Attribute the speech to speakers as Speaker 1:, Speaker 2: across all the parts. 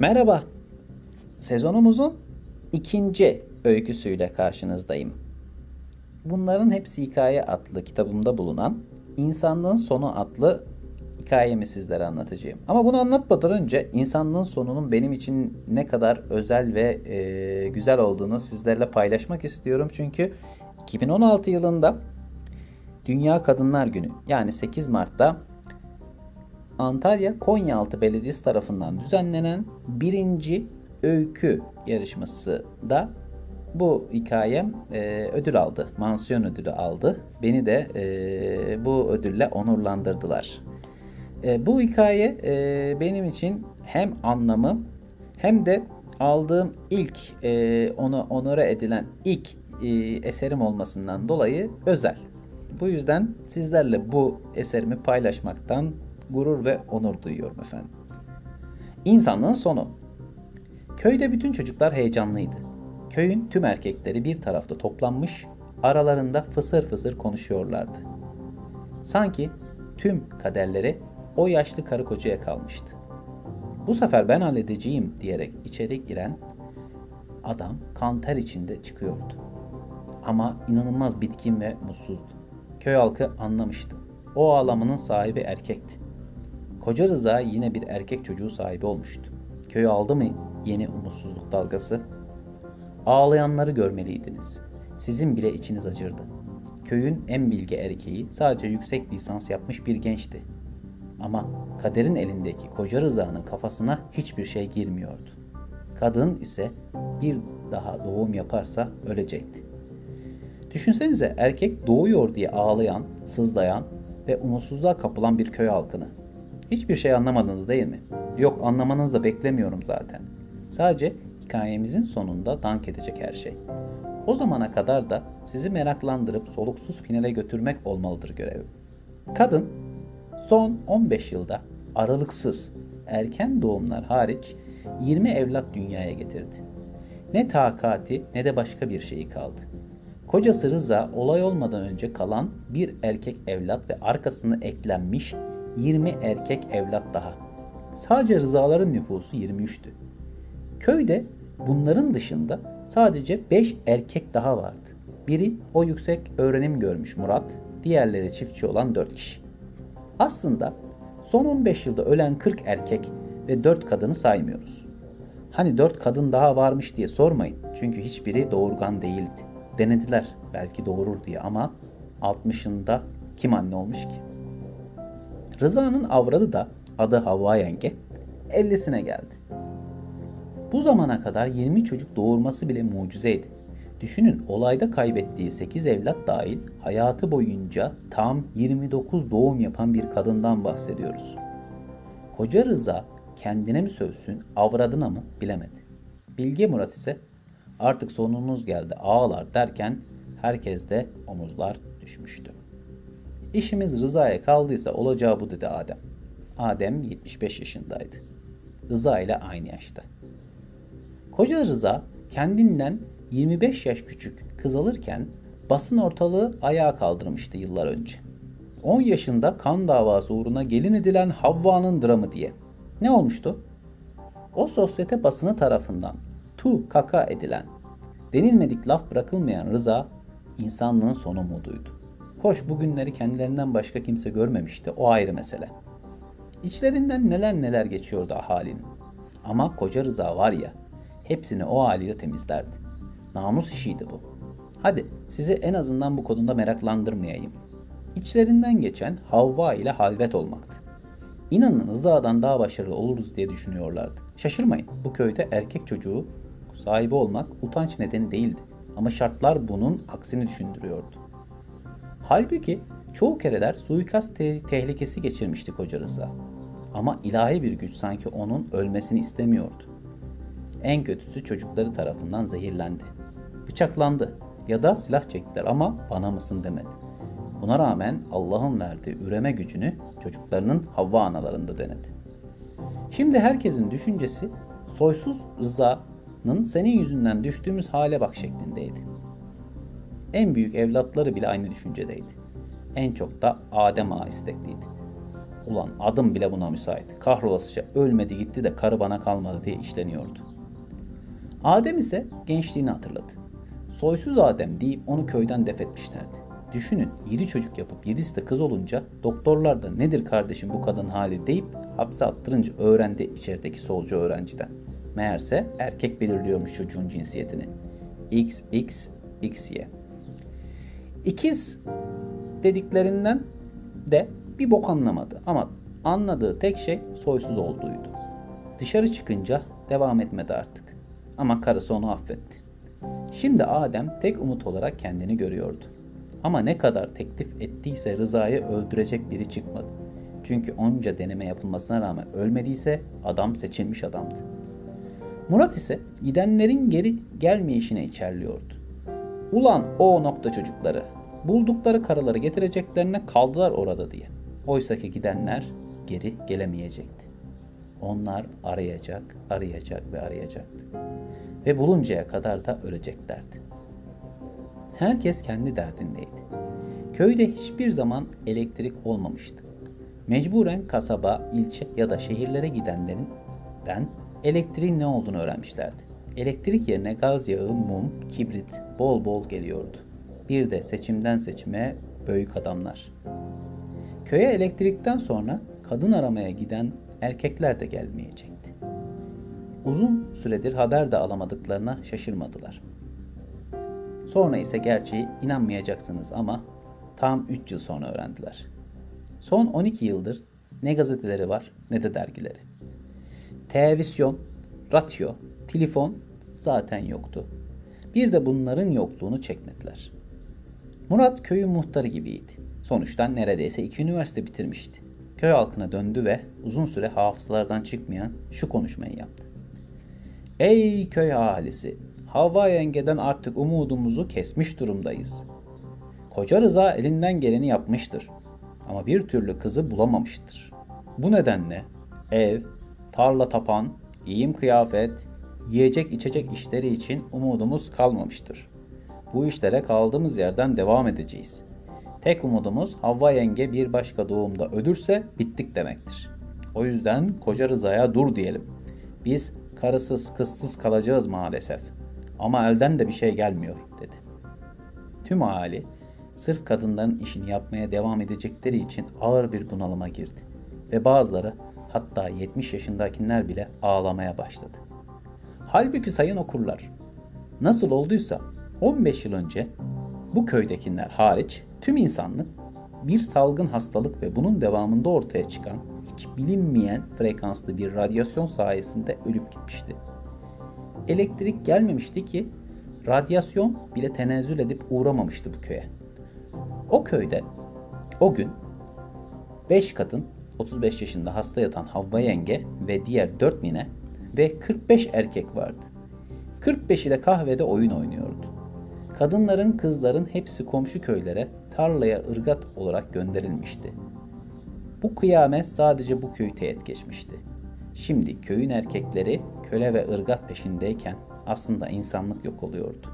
Speaker 1: Merhaba. Sezonumuzun ikinci öyküsüyle karşınızdayım. Bunların hepsi hikaye adlı kitabımda bulunan İnsanlığın Sonu adlı hikayemi sizlere anlatacağım. Ama bunu anlatmadan önce insanlığın sonunun benim için ne kadar özel ve e, güzel olduğunu sizlerle paylaşmak istiyorum. Çünkü 2016 yılında Dünya Kadınlar Günü yani 8 Mart'ta Antalya Konyaaltı Belediyesi tarafından düzenlenen birinci öykü yarışması da bu hikayem e, ödül aldı. Mansiyon ödülü aldı. Beni de e, bu ödülle onurlandırdılar. E, bu hikaye e, benim için hem anlamı hem de aldığım ilk e, onu onore edilen ilk e, eserim olmasından dolayı özel. Bu yüzden sizlerle bu eserimi paylaşmaktan gurur ve onur duyuyorum efendim. İnsanlığın sonu. Köyde bütün çocuklar heyecanlıydı. Köyün tüm erkekleri bir tarafta toplanmış, aralarında fısır fısır konuşuyorlardı. Sanki tüm kaderleri o yaşlı karı kocaya kalmıştı. Bu sefer ben halledeceğim diyerek içeri giren adam kan ter içinde çıkıyordu. Ama inanılmaz bitkin ve mutsuzdu. Köy halkı anlamıştı. O ağlamanın sahibi erkekti. Koca Rıza yine bir erkek çocuğu sahibi olmuştu. Köy aldı mı yeni umutsuzluk dalgası? Ağlayanları görmeliydiniz. Sizin bile içiniz acırdı. Köyün en bilge erkeği sadece yüksek lisans yapmış bir gençti. Ama kaderin elindeki koca Rıza'nın kafasına hiçbir şey girmiyordu. Kadın ise bir daha doğum yaparsa ölecekti. Düşünsenize erkek doğuyor diye ağlayan, sızlayan ve umutsuzluğa kapılan bir köy halkını. Hiçbir şey anlamadınız değil mi? Yok anlamanızı da beklemiyorum zaten. Sadece hikayemizin sonunda dank edecek her şey. O zamana kadar da sizi meraklandırıp soluksuz finale götürmek olmalıdır görevim. Kadın son 15 yılda aralıksız erken doğumlar hariç 20 evlat dünyaya getirdi. Ne takati ne de başka bir şeyi kaldı. Kocası Rıza olay olmadan önce kalan bir erkek evlat ve arkasına eklenmiş 20 erkek evlat daha. Sadece Rızaların nüfusu 23'tü. Köyde bunların dışında sadece 5 erkek daha vardı. Biri o yüksek öğrenim görmüş Murat, diğerleri çiftçi olan 4 kişi. Aslında son 15 yılda ölen 40 erkek ve 4 kadını saymıyoruz. Hani 4 kadın daha varmış diye sormayın. Çünkü hiçbiri doğurgan değildi. Denediler belki doğurur diye ama 60'ında kim anne olmuş ki? Rıza'nın avradı da adı Havva yenge 50'sine geldi. Bu zamana kadar 20 çocuk doğurması bile mucizeydi. Düşünün olayda kaybettiği 8 evlat dahil hayatı boyunca tam 29 doğum yapan bir kadından bahsediyoruz. Koca Rıza kendine mi sövsün, avradına mı bilemedi. Bilge Murat ise artık sonumuz geldi ağlar derken herkes de omuzlar düşmüştü. İşimiz Rıza'ya kaldıysa olacağı bu dedi Adem. Adem 75 yaşındaydı. Rıza ile aynı yaşta. Koca Rıza kendinden 25 yaş küçük kız alırken basın ortalığı ayağa kaldırmıştı yıllar önce. 10 yaşında kan davası uğruna gelin edilen Havva'nın dramı diye. Ne olmuştu? O sosyete basını tarafından tu kaka edilen, denilmedik laf bırakılmayan Rıza insanlığın son umuduydu. Hoş bu günleri kendilerinden başka kimse görmemişti. O ayrı mesele. İçlerinden neler neler geçiyordu ahalinin. Ama koca Rıza var ya, hepsini o haliyle temizlerdi. Namus işiydi bu. Hadi sizi en azından bu konuda meraklandırmayayım. İçlerinden geçen Havva ile halvet olmaktı. İnanın Rıza'dan daha başarılı oluruz diye düşünüyorlardı. Şaşırmayın bu köyde erkek çocuğu sahibi olmak utanç nedeni değildi. Ama şartlar bunun aksini düşündürüyordu. Halbuki çoğu kereler suikast te- tehlikesi geçirmişti koca. Ama ilahi bir güç sanki onun ölmesini istemiyordu. En kötüsü çocukları tarafından zehirlendi. Bıçaklandı ya da silah çektiler ama bana mısın demedi. Buna rağmen Allah'ın verdiği üreme gücünü çocuklarının Havva analarında denedi. Şimdi herkesin düşüncesi soysuz Rıza'nın senin yüzünden düştüğümüz hale bak şeklindeydi. En büyük evlatları bile aynı düşüncedeydi. En çok da Adem Ağa istekliydi. Ulan adım bile buna müsait. Kahrolasıca ölmedi gitti de karı bana kalmadı diye işleniyordu. Adem ise gençliğini hatırladı. Soysuz Adem deyip onu köyden def etmişlerdi. Düşünün 7 çocuk yapıp 7'si de kız olunca doktorlar da nedir kardeşim bu kadın hali deyip hapse attırınca öğrendi içerideki solcu öğrenciden. Meğerse erkek belirliyormuş çocuğun cinsiyetini. XX, XY. İkiz dediklerinden de bir bok anlamadı ama anladığı tek şey soysuz olduğuydu. Dışarı çıkınca devam etmedi artık. Ama karısı onu affetti. Şimdi Adem tek umut olarak kendini görüyordu. Ama ne kadar teklif ettiyse Rıza'yı öldürecek biri çıkmadı. Çünkü onca deneme yapılmasına rağmen ölmediyse adam seçilmiş adamdı. Murat ise gidenlerin geri gelmeyişine içerliyordu. Ulan o nokta çocukları buldukları karıları getireceklerine kaldılar orada diye. Oysaki gidenler geri gelemeyecekti. Onlar arayacak, arayacak ve arayacaktı. Ve buluncaya kadar da öleceklerdi. Herkes kendi derdindeydi. Köyde hiçbir zaman elektrik olmamıştı. Mecburen kasaba, ilçe ya da şehirlere gidenlerinden elektriğin ne olduğunu öğrenmişlerdi. Elektrik yerine gaz yağı, mum, kibrit bol bol geliyordu. Bir de seçimden seçime büyük adamlar. Köye elektrikten sonra kadın aramaya giden erkekler de gelmeyecekti. Uzun süredir haber de alamadıklarına şaşırmadılar. Sonra ise gerçeği inanmayacaksınız ama tam 3 yıl sonra öğrendiler. Son 12 yıldır ne gazeteleri var ne de dergileri. Televizyon, radyo, telefon zaten yoktu. Bir de bunların yokluğunu çekmediler. Murat köyün muhtarı gibiydi. Sonuçta neredeyse iki üniversite bitirmişti. Köy halkına döndü ve uzun süre hafızalardan çıkmayan şu konuşmayı yaptı. Ey köy ahalisi! Havva yengeden artık umudumuzu kesmiş durumdayız. Koca Rıza elinden geleni yapmıştır. Ama bir türlü kızı bulamamıştır. Bu nedenle ev, tarla tapan, giyim kıyafet, yiyecek içecek işleri için umudumuz kalmamıştır. Bu işlere kaldığımız yerden devam edeceğiz. Tek umudumuz Havva yenge bir başka doğumda ölürse bittik demektir. O yüzden koca Rıza'ya dur diyelim. Biz karısız kızsız kalacağız maalesef. Ama elden de bir şey gelmiyor dedi. Tüm ahali sırf kadınların işini yapmaya devam edecekleri için ağır bir bunalıma girdi. Ve bazıları hatta 70 yaşındakiler bile ağlamaya başladı. Halbuki sayın okurlar, nasıl olduysa 15 yıl önce bu köydekiler hariç tüm insanlık bir salgın hastalık ve bunun devamında ortaya çıkan hiç bilinmeyen frekanslı bir radyasyon sayesinde ölüp gitmişti. Elektrik gelmemişti ki radyasyon bile tenezzül edip uğramamıştı bu köye. O köyde o gün 5 kadın 35 yaşında hasta yatan Havva yenge ve diğer 4 nine ve 45 erkek vardı. 45'i de kahvede oyun oynuyordu. Kadınların, kızların hepsi komşu köylere tarlaya ırgat olarak gönderilmişti. Bu kıyamet sadece bu köyü teğet geçmişti. Şimdi köyün erkekleri köle ve ırgat peşindeyken aslında insanlık yok oluyordu.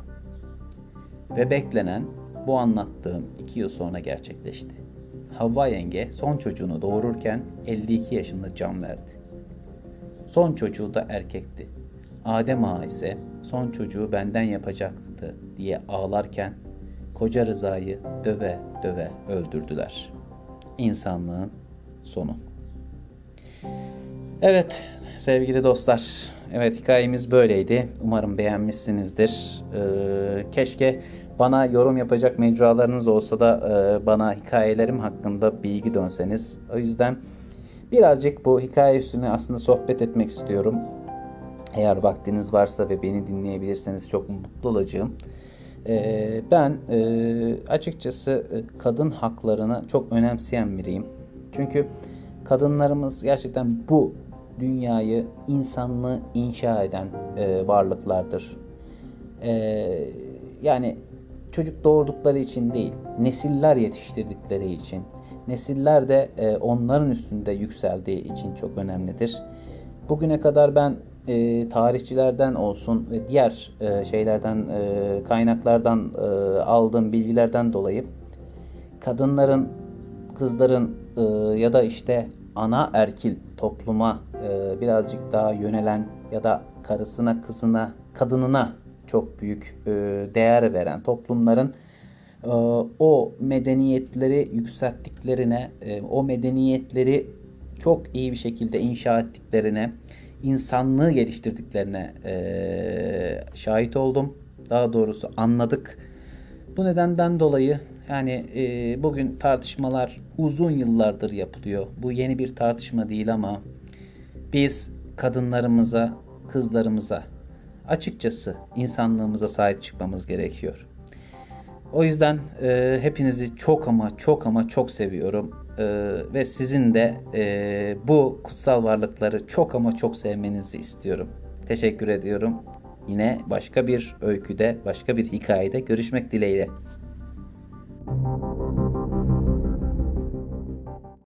Speaker 1: Ve beklenen bu anlattığım iki yıl sonra gerçekleşti. Havva yenge son çocuğunu doğururken 52 yaşında can verdi. Son çocuğu da erkekti. Adem Ağa ise son çocuğu benden yapacaktı diye ağlarken koca Rıza'yı döve döve öldürdüler. İnsanlığın sonu. Evet sevgili dostlar. Evet hikayemiz böyleydi. Umarım beğenmişsinizdir. Ee, keşke bana yorum yapacak mecralarınız olsa da e, bana hikayelerim hakkında bilgi dönseniz. O yüzden birazcık bu hikaye üstüne aslında sohbet etmek istiyorum. Eğer vaktiniz varsa ve beni dinleyebilirseniz çok mutlu olacağım. Ee, ben e, açıkçası e, kadın haklarını çok önemseyen biriyim. Çünkü kadınlarımız gerçekten bu dünyayı, insanlığı inşa eden e, varlıklardır. Yani çocuk doğurdukları için değil, nesiller yetiştirdikleri için, nesiller de onların üstünde yükseldiği için çok önemlidir. Bugüne kadar ben e, tarihçilerden olsun ve diğer e, şeylerden e, kaynaklardan e, aldığım bilgilerden dolayı kadınların kızların e, ya da işte ana erkil topluma e, birazcık daha yönelen ya da karısına, kızına, kadınına çok büyük e, değer veren toplumların e, o medeniyetleri yükselttiklerine, e, o medeniyetleri çok iyi bir şekilde inşa ettiklerine, insanlığı geliştirdiklerine e, şahit oldum. Daha doğrusu anladık. Bu nedenden dolayı yani e, bugün tartışmalar uzun yıllardır yapılıyor. Bu yeni bir tartışma değil ama biz kadınlarımıza, kızlarımıza açıkçası insanlığımıza sahip çıkmamız gerekiyor. O yüzden e, hepinizi çok ama çok ama çok seviyorum. E, ve sizin de e, bu kutsal varlıkları çok ama çok sevmenizi istiyorum. Teşekkür ediyorum. Yine başka bir öyküde, başka bir hikayede görüşmek dileğiyle.